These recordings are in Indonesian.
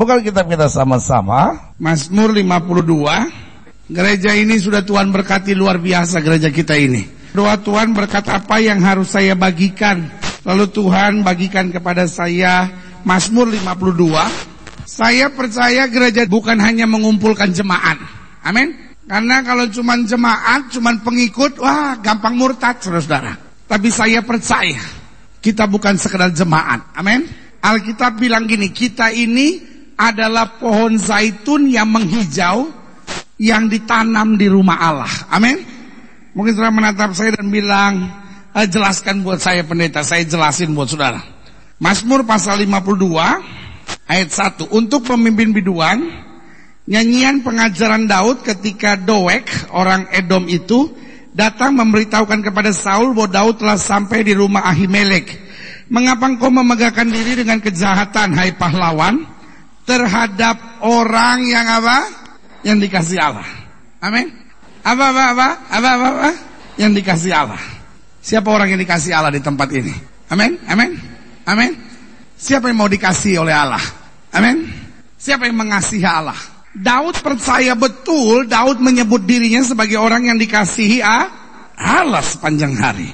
Bukan kitab kita sama-sama. Mazmur 52. Gereja ini sudah Tuhan berkati luar biasa gereja kita ini. Doa Tuhan berkat apa yang harus saya bagikan. Lalu Tuhan bagikan kepada saya Mazmur 52. Saya percaya gereja bukan hanya mengumpulkan jemaat. Amin. Karena kalau cuma jemaat, cuma pengikut, wah gampang murtad saudara-saudara. Tapi saya percaya kita bukan sekedar jemaat. Amin. Alkitab bilang gini, kita ini adalah pohon zaitun yang menghijau yang ditanam di rumah Allah. Amin. Mungkin saudara menatap saya dan bilang, eh, jelaskan buat saya pendeta, saya jelasin buat saudara. Mazmur pasal 52 ayat 1. Untuk pemimpin biduan, nyanyian pengajaran Daud ketika Doeg, orang Edom itu, datang memberitahukan kepada Saul bahwa Daud telah sampai di rumah Ahimelek. Mengapa engkau memegahkan diri dengan kejahatan, hai pahlawan? Terhadap orang yang apa? Yang dikasih Allah. Amin. Apa apa apa? Apa apa apa? Yang dikasih Allah. Siapa orang yang dikasih Allah di tempat ini? Amin. Amin. Amin. Siapa yang mau dikasih oleh Allah? Amin. Siapa yang mengasihi Allah? Daud percaya betul Daud menyebut dirinya sebagai orang yang dikasihi Allah sepanjang hari.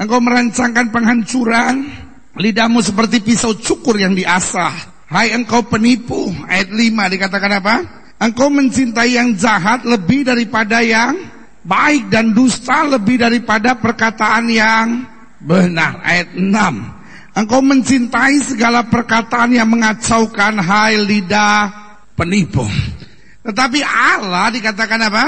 Engkau merancangkan penghancuran, lidahmu seperti pisau cukur yang diasah. Hai engkau penipu, ayat 5 dikatakan apa? Engkau mencintai yang jahat lebih daripada yang baik dan dusta lebih daripada perkataan yang benar. Ayat 6. Engkau mencintai segala perkataan yang mengacaukan hai lidah penipu. Tetapi Allah dikatakan apa?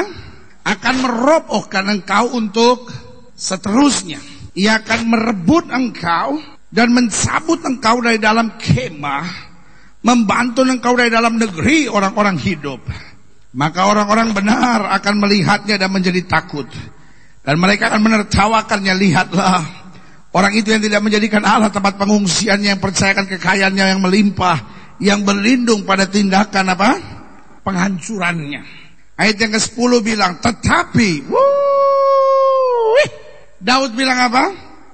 Akan merobohkan engkau untuk seterusnya. Ia akan merebut engkau dan mencabut engkau dari dalam kemah membantu engkau dari dalam negeri orang-orang hidup. Maka orang-orang benar akan melihatnya dan menjadi takut. Dan mereka akan menertawakannya, lihatlah. Orang itu yang tidak menjadikan Allah tempat pengungsiannya, yang percayakan kekayaannya yang melimpah. Yang berlindung pada tindakan apa? Penghancurannya. Ayat yang ke-10 bilang, tetapi, wuh, Daud bilang apa?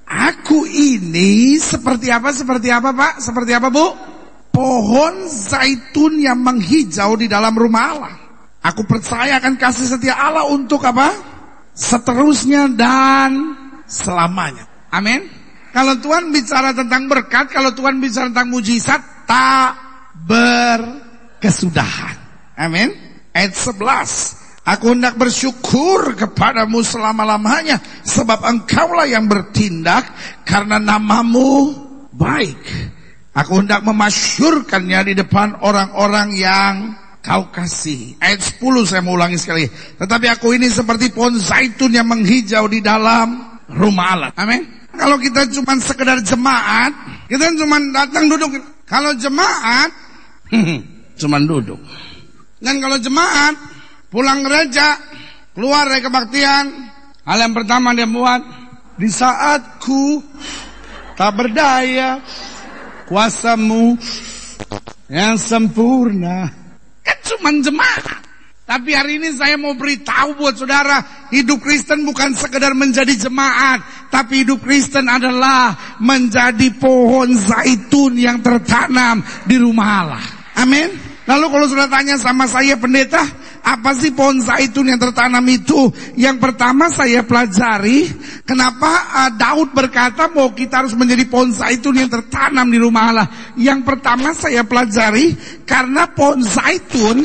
Aku ini seperti apa, seperti apa pak? Seperti apa bu? Pohon zaitun yang menghijau di dalam rumah Allah. Aku percaya akan kasih setia Allah untuk apa? Seterusnya dan selamanya. Amin. Kalau Tuhan bicara tentang berkat, kalau Tuhan bicara tentang mujizat, tak berkesudahan. Amin. Ayat 11. Aku hendak bersyukur kepadamu selama-lamanya sebab engkaulah yang bertindak karena namamu baik. Aku hendak memasyurkannya di depan orang-orang yang kau kasih. Ayat 10 saya mau ulangi sekali. Tetapi aku ini seperti pohon zaitun yang menghijau di dalam rumah Allah. Amin. Kalau kita cuma sekedar jemaat, kita cuma datang duduk. Kalau jemaat, cuma duduk. Dan kalau jemaat, pulang gereja, keluar dari kebaktian, hal yang pertama dia buat, di saatku tak berdaya, kuasamu yang sempurna. Kan cuma jemaat. Tapi hari ini saya mau beritahu buat saudara, hidup Kristen bukan sekedar menjadi jemaat, tapi hidup Kristen adalah menjadi pohon zaitun yang tertanam di rumah Allah. Amin. Lalu kalau sudah tanya sama saya pendeta, apa sih pohon zaitun yang tertanam itu? Yang pertama saya pelajari, kenapa uh, Daud berkata bahwa kita harus menjadi pohon zaitun yang tertanam di rumah Allah. Yang pertama saya pelajari, karena pohon zaitun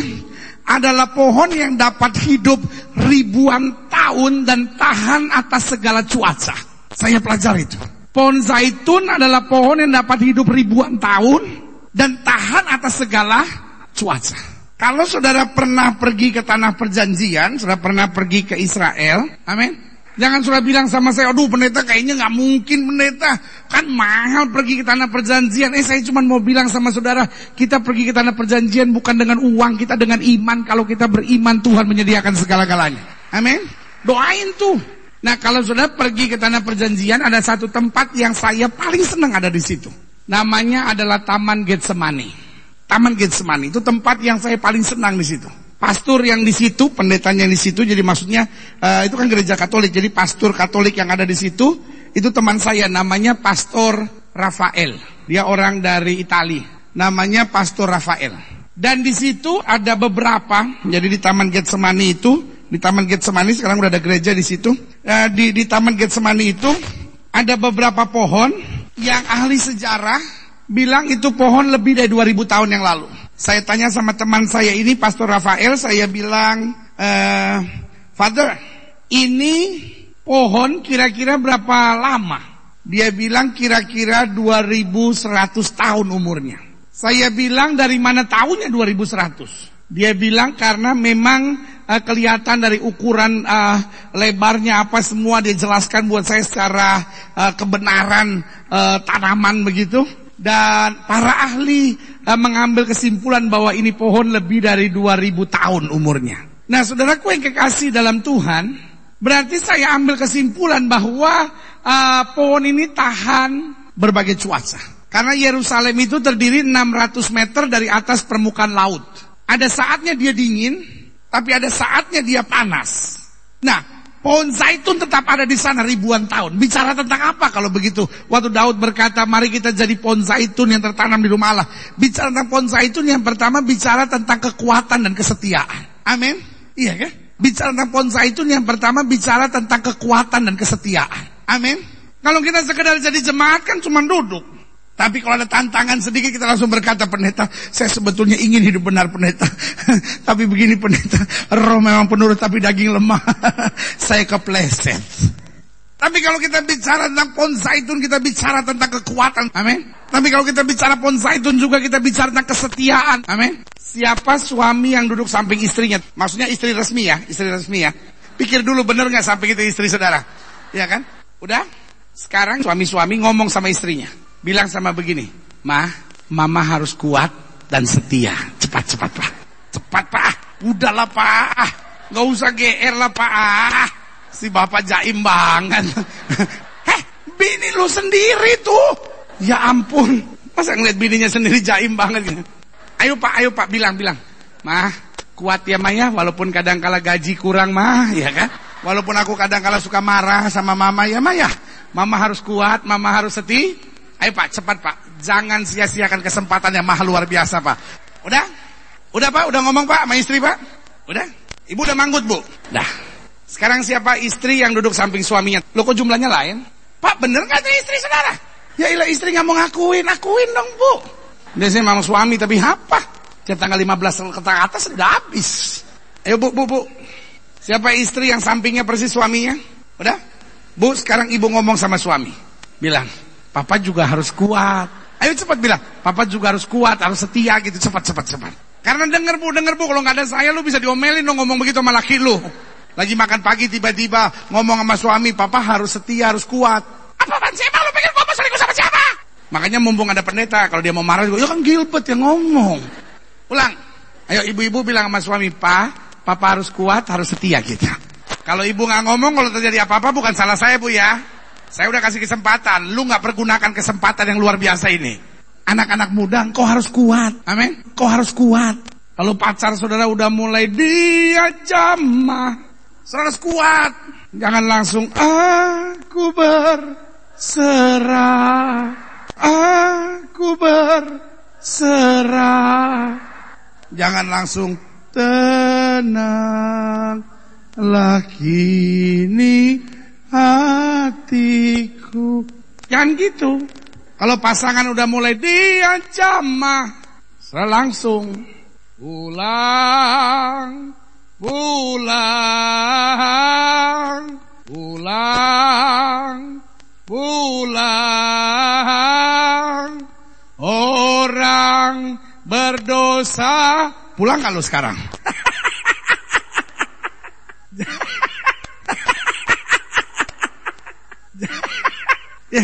adalah pohon yang dapat hidup ribuan tahun dan tahan atas segala cuaca. Saya pelajari itu. Pohon zaitun adalah pohon yang dapat hidup ribuan tahun dan tahan atas segala cuaca. Kalau saudara pernah pergi ke tanah perjanjian, saudara pernah pergi ke Israel, amin. Jangan saudara bilang sama saya, aduh pendeta kayaknya nggak mungkin pendeta, kan mahal pergi ke tanah perjanjian. Eh saya cuma mau bilang sama saudara, kita pergi ke tanah perjanjian bukan dengan uang, kita dengan iman. Kalau kita beriman Tuhan menyediakan segala-galanya. Amin. Doain tuh. Nah kalau saudara pergi ke tanah perjanjian, ada satu tempat yang saya paling senang ada di situ. Namanya adalah Taman Getsemani. Taman Getsemani itu tempat yang saya paling senang di situ. Pastor yang di situ, pendetanya di situ, jadi maksudnya uh, itu kan gereja Katolik. Jadi pastor Katolik yang ada di situ itu teman saya, namanya Pastor Rafael. Dia orang dari Italia. Namanya Pastor Rafael. Dan di situ ada beberapa, jadi di Taman Getsemani itu, di Taman Getsemani sekarang udah ada gereja di situ. Uh, di di Taman Getsemani itu ada beberapa pohon yang ahli sejarah bilang itu pohon lebih dari 2000 tahun yang lalu. Saya tanya sama teman saya ini, Pastor Rafael, saya bilang, uh, Father, ini pohon kira-kira berapa lama? Dia bilang kira-kira 2100 tahun umurnya. Saya bilang dari mana tahunnya 2100? Dia bilang karena memang uh, kelihatan dari ukuran uh, lebarnya apa semua dia jelaskan buat saya secara uh, kebenaran uh, tanaman begitu dan para ahli uh, mengambil kesimpulan bahwa ini pohon lebih dari 2000 tahun umurnya. Nah, saudaraku yang kekasih dalam Tuhan, berarti saya ambil kesimpulan bahwa uh, pohon ini tahan berbagai cuaca. Karena Yerusalem itu terdiri 600 meter dari atas permukaan laut. Ada saatnya dia dingin, tapi ada saatnya dia panas. Nah, pohon zaitun tetap ada di sana ribuan tahun. Bicara tentang apa kalau begitu? Waktu Daud berkata, mari kita jadi pohon zaitun yang tertanam di rumah Allah. Bicara tentang pohon zaitun yang pertama bicara tentang kekuatan dan kesetiaan. Amin. Iya kan? Bicara tentang pohon zaitun yang pertama bicara tentang kekuatan dan kesetiaan. Amin. Kalau kita sekedar jadi jemaat kan cuma duduk. Tapi kalau ada tantangan sedikit kita langsung berkata pendeta, saya sebetulnya ingin hidup benar pendeta. tapi begini pendeta, roh memang penurut tapi daging lemah. saya kepleset. Tapi kalau kita bicara tentang pohon kita bicara tentang kekuatan. Amin. Tapi kalau kita bicara pohon juga kita bicara tentang kesetiaan. Amin. Siapa suami yang duduk samping istrinya? Maksudnya istri resmi ya, istri resmi ya. Pikir dulu bener nggak samping itu istri saudara? Ya kan? Udah? Sekarang suami-suami ngomong sama istrinya bilang sama begini, Ma, mama harus kuat dan setia. Cepat, cepat, Pak. Cepat, Pak. Udahlah, Pak. Gak usah GR lah, Pak. Si bapak jaim banget. Heh, bini lu sendiri tuh. Ya ampun. Masa ngeliat bininya sendiri jaim banget gitu. Ayo Pak, ayo Pak, bilang, bilang. Ma, kuat ya Maya, walaupun kadang kala gaji kurang mah, ya kan? Walaupun aku kadang kala suka marah sama mama ya Maya. Mama harus kuat, mama harus setia Ayo Pak, cepat Pak. Jangan sia-siakan kesempatan yang mahal luar biasa Pak. Udah? Udah Pak, udah ngomong Pak sama istri Pak? Udah? Ibu udah manggut Bu? Dah. Sekarang siapa istri yang duduk samping suaminya? Lo kok jumlahnya lain? Pak bener gak itu istri saudara? Ya ilah istri gak mau ngakuin, akuin dong Bu. Biasanya memang suami tapi apa? Setiap tanggal 15 ke atas sudah habis. Ayo Bu, Bu, Bu. Siapa istri yang sampingnya persis suaminya? Udah? Bu, sekarang ibu ngomong sama suami. Bilang, Papa juga harus kuat. Ayo cepat bilang, Papa juga harus kuat, harus setia gitu, cepat, cepat, cepat. Karena denger bu, denger bu, kalau nggak ada saya lu bisa diomelin dong ngomong begitu sama laki lu. Lagi makan pagi tiba-tiba ngomong sama suami, Papa harus setia, harus kuat. Apa apaan sih emang lu pikir Papa selingkuh sama siapa? Makanya mumpung ada pendeta, kalau dia mau marah juga, ya kan Gilbert yang ngomong. Ulang. Ayo ibu-ibu bilang sama suami, Pak, Papa harus kuat, harus setia kita. Kalau ibu nggak ngomong, kalau terjadi apa-apa bukan salah saya bu ya. Saya udah kasih kesempatan, lu nggak pergunakan kesempatan yang luar biasa ini. Anak-anak muda, kau harus kuat. Amin. Kau harus kuat. Kalau pacar saudara udah mulai dia jamah, saudara harus kuat. Jangan langsung aku berserah, aku berserah. Jangan langsung tenanglah kini hatiku. Jangan gitu. Kalau pasangan udah mulai diancam langsung pulang, pulang, pulang, pulang. Orang berdosa pulang kalau sekarang. Ya,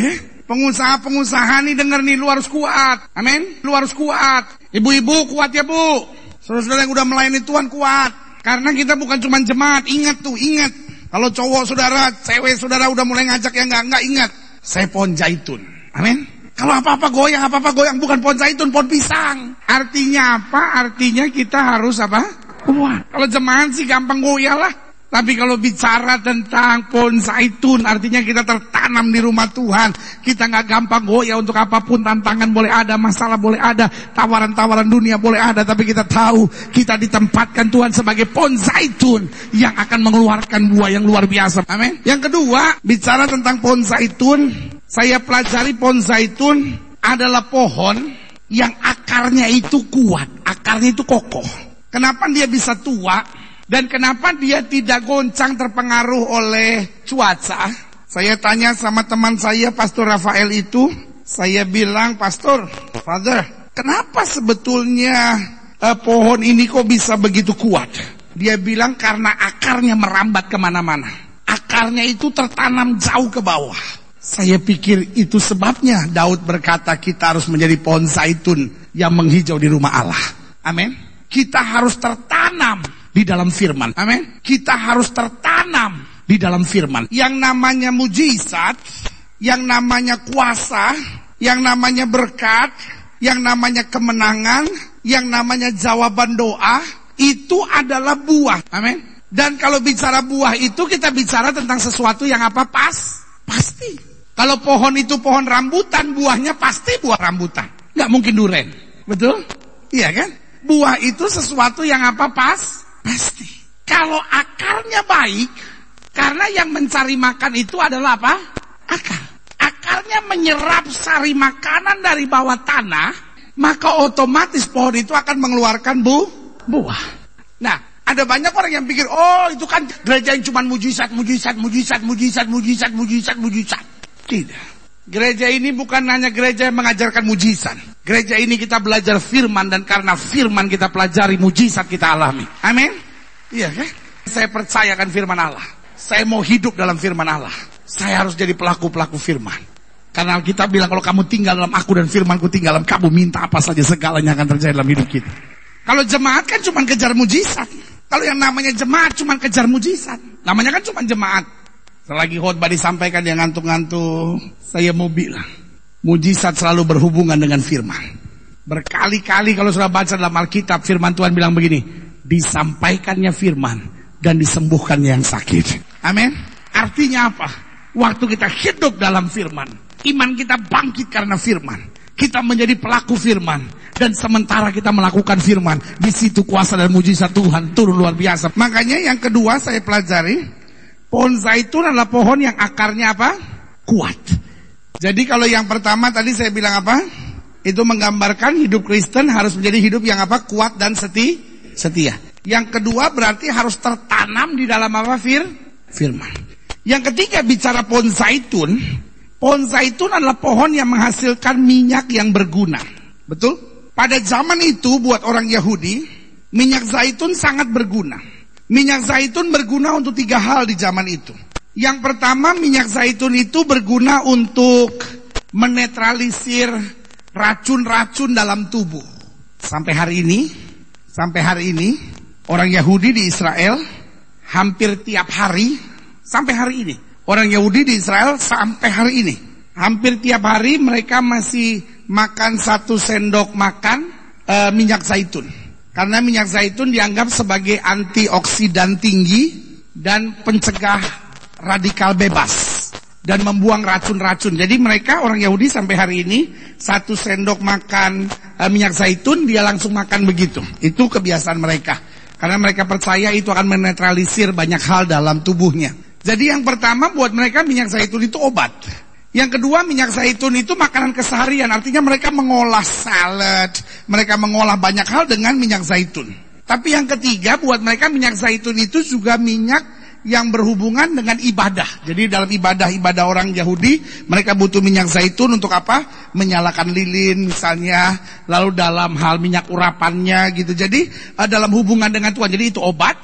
pengusaha-pengusaha nih denger nih, lu harus kuat. Amin. Lu harus kuat. Ibu-ibu kuat ya bu. Saudara-saudara yang udah melayani Tuhan kuat. Karena kita bukan cuma jemaat. Ingat tuh, ingat. Kalau cowok saudara, cewek saudara udah mulai ngajak yang enggak, enggak ingat. Saya pohon zaitun. Amin. Kalau apa-apa goyang, apa-apa goyang. Bukan pohon zaitun, pohon pisang. Artinya apa? Artinya kita harus apa? Kuat. Kalau jemaat sih gampang goyah lah. Tapi kalau bicara tentang pohon zaitun, artinya kita tertanam di rumah Tuhan. Kita nggak gampang goyah untuk apa pun, tantangan boleh ada, masalah boleh ada, tawaran-tawaran dunia boleh ada. Tapi kita tahu kita ditempatkan Tuhan sebagai pohon zaitun yang akan mengeluarkan buah yang luar biasa. Amin. Yang kedua, bicara tentang pohon zaitun, saya pelajari pohon zaitun adalah pohon yang akarnya itu kuat, akarnya itu kokoh. Kenapa dia bisa tua? Dan kenapa dia tidak goncang terpengaruh oleh cuaca? Saya tanya sama teman saya, Pastor Rafael itu, saya bilang, Pastor, Father, kenapa sebetulnya uh, pohon ini kok bisa begitu kuat? Dia bilang karena akarnya merambat ke mana-mana. Akarnya itu tertanam jauh ke bawah. Saya pikir itu sebabnya Daud berkata kita harus menjadi pohon zaitun yang menghijau di rumah Allah. Amin. Kita harus tertanam di dalam firman. Amin. Kita harus tertanam di dalam firman. Yang namanya mujizat, yang namanya kuasa, yang namanya berkat, yang namanya kemenangan, yang namanya jawaban doa, itu adalah buah. Amin. Dan kalau bicara buah itu kita bicara tentang sesuatu yang apa pas? Pasti. Kalau pohon itu pohon rambutan, buahnya pasti buah rambutan. Nggak mungkin duren. Betul? Iya kan? Buah itu sesuatu yang apa pas? Pasti. Kalau akarnya baik, karena yang mencari makan itu adalah apa? Akar. Akarnya menyerap sari makanan dari bawah tanah, maka otomatis pohon itu akan mengeluarkan bu, buah. Nah, ada banyak orang yang pikir, oh itu kan gereja yang cuma mujizat, mujizat, mujizat, mujizat, mujizat, mujizat, mujizat. Tidak. Gereja ini bukan hanya gereja yang mengajarkan mujizat. Gereja ini kita belajar firman dan karena firman kita pelajari mujizat kita alami. Amin. Iya kan? Saya percayakan firman Allah. Saya mau hidup dalam firman Allah. Saya harus jadi pelaku-pelaku firman. Karena kita bilang kalau kamu tinggal dalam aku dan firmanku tinggal dalam kamu minta apa saja segalanya akan terjadi dalam hidup kita. Kalau jemaat kan cuma kejar mujizat. Kalau yang namanya jemaat cuma kejar mujizat. Namanya kan cuma jemaat. Selagi khotbah disampaikan dia ngantuk-ngantuk, saya mau bilang, mujizat selalu berhubungan dengan firman. Berkali-kali kalau sudah baca dalam Alkitab, firman Tuhan bilang begini, disampaikannya firman dan disembuhkannya yang sakit. Amin. Artinya apa? Waktu kita hidup dalam firman, iman kita bangkit karena firman. Kita menjadi pelaku firman dan sementara kita melakukan firman, di situ kuasa dan mujizat Tuhan turun luar biasa. Makanya yang kedua saya pelajari Pohon zaitun adalah pohon yang akarnya apa? Kuat. Jadi kalau yang pertama tadi saya bilang apa? Itu menggambarkan hidup Kristen harus menjadi hidup yang apa? Kuat dan seti, setia. Yang kedua berarti harus tertanam di dalam apa? Fir, firman. Yang ketiga bicara pohon zaitun. Pohon zaitun adalah pohon yang menghasilkan minyak yang berguna. Betul? Pada zaman itu buat orang Yahudi, minyak zaitun sangat berguna. Minyak zaitun berguna untuk tiga hal di zaman itu. Yang pertama minyak zaitun itu berguna untuk menetralisir racun-racun dalam tubuh. Sampai hari ini, sampai hari ini orang Yahudi di Israel hampir tiap hari sampai hari ini. Orang Yahudi di Israel sampai hari ini. Hampir tiap hari mereka masih makan satu sendok makan e, minyak zaitun. Karena minyak zaitun dianggap sebagai antioksidan tinggi dan pencegah radikal bebas dan membuang racun-racun. Jadi mereka orang Yahudi sampai hari ini satu sendok makan e, minyak zaitun dia langsung makan begitu. Itu kebiasaan mereka. Karena mereka percaya itu akan menetralisir banyak hal dalam tubuhnya. Jadi yang pertama buat mereka minyak zaitun itu obat. Yang kedua minyak zaitun itu makanan keseharian, artinya mereka mengolah salad, mereka mengolah banyak hal dengan minyak zaitun. Tapi yang ketiga buat mereka minyak zaitun itu juga minyak yang berhubungan dengan ibadah. Jadi dalam ibadah-ibadah orang Yahudi, mereka butuh minyak zaitun untuk apa? Menyalakan lilin misalnya, lalu dalam hal minyak urapannya gitu. Jadi uh, dalam hubungan dengan Tuhan. Jadi itu obat,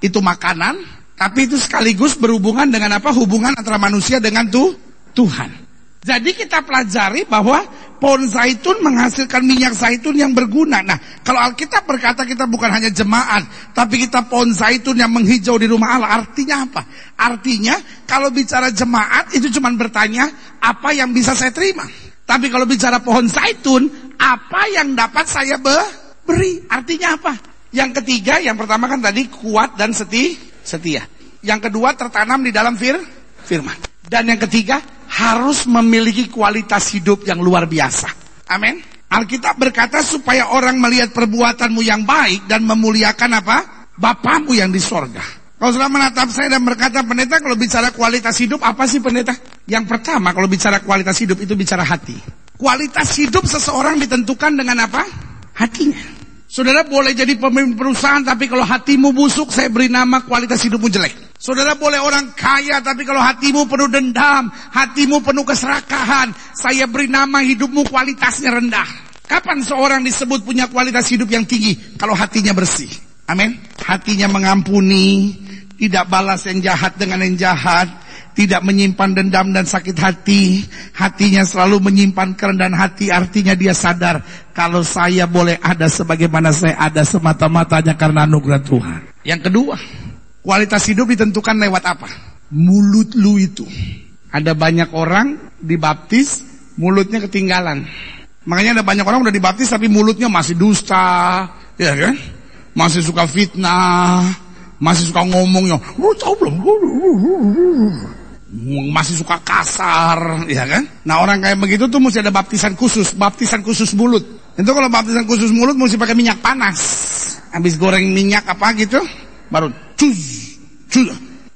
itu makanan, tapi itu sekaligus berhubungan dengan apa? Hubungan antara manusia dengan tuh Tuhan. Jadi kita pelajari bahwa pohon zaitun menghasilkan minyak zaitun yang berguna. Nah, kalau Alkitab berkata kita bukan hanya jemaat, tapi kita pohon zaitun yang menghijau di rumah Allah. Artinya apa? Artinya kalau bicara jemaat itu cuma bertanya apa yang bisa saya terima. Tapi kalau bicara pohon zaitun, apa yang dapat saya beri? Artinya apa? Yang ketiga, yang pertama kan tadi kuat dan seti, setia. Yang kedua tertanam di dalam fir firman. Dan yang ketiga harus memiliki kualitas hidup yang luar biasa. Amin. Alkitab berkata supaya orang melihat perbuatanmu yang baik dan memuliakan apa? Bapamu yang di sorga. Kalau sudah menatap saya dan berkata, pendeta kalau bicara kualitas hidup, apa sih pendeta? Yang pertama kalau bicara kualitas hidup itu bicara hati. Kualitas hidup seseorang ditentukan dengan apa? Hatinya. Saudara boleh jadi pemimpin perusahaan, tapi kalau hatimu busuk, saya beri nama kualitas hidupmu jelek. Saudara boleh orang kaya, tapi kalau hatimu penuh dendam, hatimu penuh keserakahan, saya beri nama hidupmu kualitasnya rendah. Kapan seorang disebut punya kualitas hidup yang tinggi? Kalau hatinya bersih. Amin. Hatinya mengampuni, tidak balas yang jahat dengan yang jahat, tidak menyimpan dendam dan sakit hati, hatinya selalu menyimpan kerendahan hati, artinya dia sadar kalau saya boleh ada sebagaimana saya ada semata-matanya karena anugerah Tuhan. Yang kedua, kualitas hidup ditentukan lewat apa? Mulut lu itu. Ada banyak orang dibaptis, mulutnya ketinggalan. Makanya ada banyak orang udah dibaptis tapi mulutnya masih dusta, ya kan? Masih suka fitnah, masih suka ngomongnya, lu tahu belum? Masih suka kasar, ya kan? Nah orang kayak begitu tuh mesti ada baptisan khusus, baptisan khusus mulut. Itu kalau baptisan khusus mulut mesti pakai minyak panas. Habis goreng minyak apa gitu, baru cus.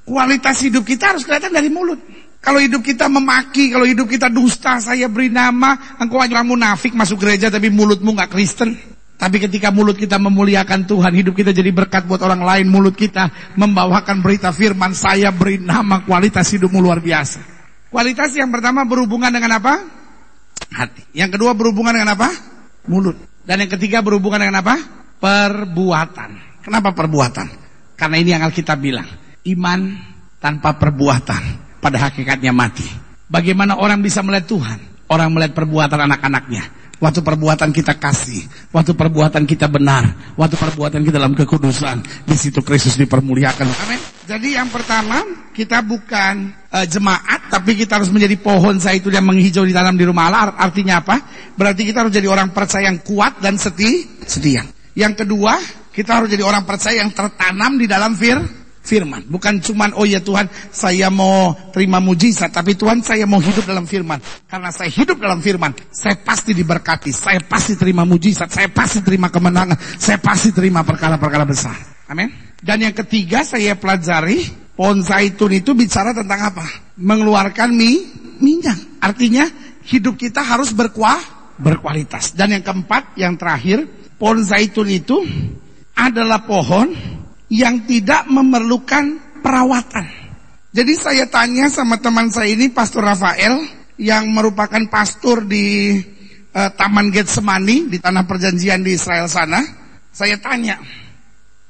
Kualitas hidup kita harus kelihatan dari mulut. Kalau hidup kita memaki, kalau hidup kita dusta, saya beri nama, engkau hanya munafik masuk gereja tapi mulutmu nggak Kristen. Tapi ketika mulut kita memuliakan Tuhan, hidup kita jadi berkat buat orang lain. Mulut kita membawakan berita firman, saya beri nama kualitas hidupmu luar biasa. Kualitas yang pertama berhubungan dengan apa? Hati. Yang kedua berhubungan dengan apa? Mulut. Dan yang ketiga berhubungan dengan apa? Perbuatan. Kenapa perbuatan? Karena ini yang Alkitab bilang. Iman tanpa perbuatan pada hakikatnya mati. Bagaimana orang bisa melihat Tuhan? Orang melihat perbuatan anak-anaknya. Waktu perbuatan kita kasih, waktu perbuatan kita benar, waktu perbuatan kita dalam kekudusan, di situ Kristus dipermuliakan. Amin. Jadi yang pertama, kita bukan uh, jemaat, tapi kita harus menjadi pohon zaitun yang menghijau di dalam di rumah Allah. Artinya apa? Berarti kita harus jadi orang percaya yang kuat dan seti, setia. Yang kedua, kita harus jadi orang percaya yang tertanam di dalam fir, firman. Bukan cuman oh ya Tuhan saya mau terima mujizat, tapi Tuhan saya mau hidup dalam firman. Karena saya hidup dalam firman, saya pasti diberkati, saya pasti terima mujizat, saya pasti terima kemenangan, saya pasti terima perkara-perkara besar. Amin. Dan yang ketiga saya pelajari pohon zaitun itu bicara tentang apa? Mengeluarkan mi, minyak. Artinya hidup kita harus berkuah, berkualitas. Dan yang keempat, yang terakhir, pohon zaitun itu adalah pohon yang tidak memerlukan perawatan. Jadi saya tanya sama teman saya ini Pastor Rafael yang merupakan pastor di uh, Taman Getsemani di tanah perjanjian di Israel sana. Saya tanya,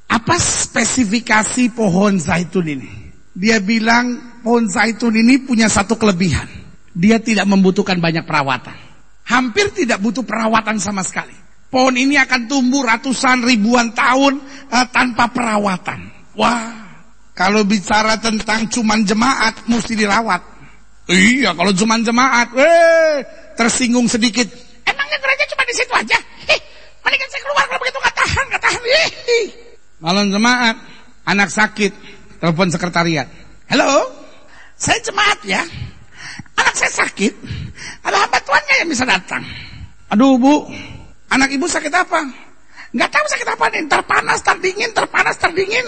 apa spesifikasi pohon zaitun ini? Dia bilang pohon zaitun ini punya satu kelebihan. Dia tidak membutuhkan banyak perawatan. Hampir tidak butuh perawatan sama sekali. Pohon ini akan tumbuh ratusan ribuan tahun uh, tanpa perawatan. Wah, kalau bicara tentang cuman jemaat mesti dirawat. Iya, kalau cuman jemaat, eh tersinggung sedikit. Emangnya gereja cuma di situ aja? Ih, mendingan saya keluar kalau begitu nggak tahan, nggak tahan. Malam jemaat, anak sakit, telepon sekretariat. Halo, saya jemaat ya. Anak saya sakit, ada hamba tuannya yang bisa datang. Aduh bu, Anak ibu sakit apa? Nggak tahu sakit apa nih. Terpanas, terdingin, terpanas, terdingin.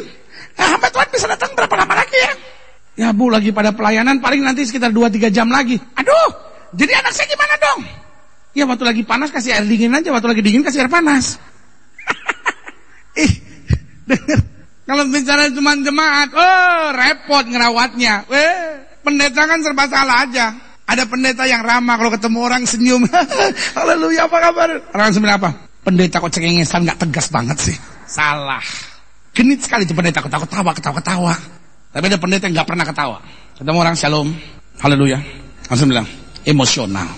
Nah, hamba Tuhan bisa datang berapa lama lagi ya? Ya bu, lagi pada pelayanan paling nanti sekitar 2-3 jam lagi. Aduh, jadi anak saya gimana dong? Ya waktu lagi panas kasih air dingin aja, waktu lagi dingin kasih air panas. Ih, denger. Kalau bicara cuma jemaat, oh repot ngerawatnya. Eh, pendeta kan serba salah aja. Ada pendeta yang ramah kalau ketemu orang senyum. Haleluya apa kabar? Orang senyum apa? Pendeta kok cengengesan nggak tegas banget sih. Salah. Genit sekali tuh pendeta ketawa-ketawa, ketawa-ketawa. Tapi ada pendeta yang nggak pernah ketawa. Ketemu orang shalom. Haleluya. Langsung bilang, emosional.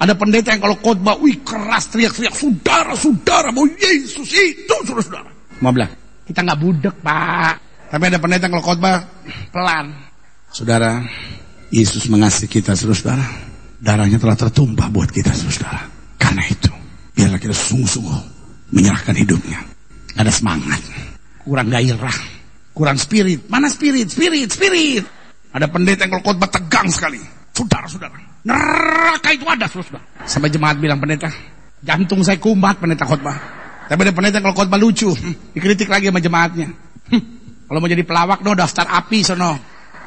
Ada pendeta yang kalau khotbah, wih keras teriak-teriak, saudara, saudara, mau Yesus itu, saudara-saudara. Mau bilang, kita nggak budek pak. Tapi ada pendeta yang kalau khotbah pelan. Saudara, Yesus mengasihi kita saudara. Darahnya telah tertumpah buat kita saudara. Karena itu, biarlah kita sungguh-sungguh menyerahkan hidupnya. Ada semangat, kurang gairah, kurang spirit. Mana spirit? Spirit, spirit. Ada pendeta yang kalau khotbah tegang sekali. Saudara-saudara, neraka itu ada, saudara. Sampai jemaat bilang pendeta, jantung saya kumbat pendeta khotbah. Tapi ada pendeta yang kalau khotbah lucu, hmm, dikritik lagi sama jemaatnya. Hmm, kalau mau jadi pelawak, no daftar api sono.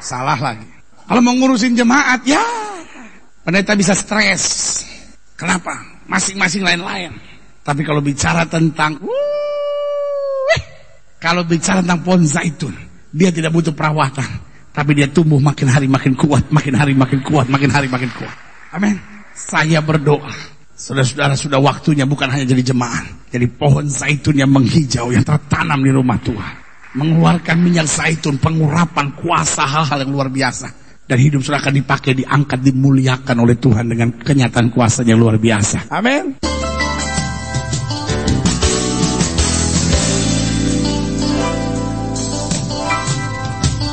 Salah lagi. Kalau mau ngurusin jemaat, ya pendeta bisa stres. Kenapa? Masing-masing lain-lain. Tapi kalau bicara tentang kalau bicara tentang pohon zaitun, dia tidak butuh perawatan, tapi dia tumbuh makin hari makin kuat, makin hari makin kuat, makin hari makin kuat. Amin. Saya berdoa, saudara-saudara sudah waktunya bukan hanya jadi jemaat, jadi pohon zaitun yang menghijau yang tertanam di rumah Tuhan, mengeluarkan minyak zaitun, pengurapan kuasa hal-hal yang luar biasa. Dan hidup sudah akan dipakai, diangkat, dimuliakan oleh Tuhan dengan kenyataan kuasanya luar biasa. Amin.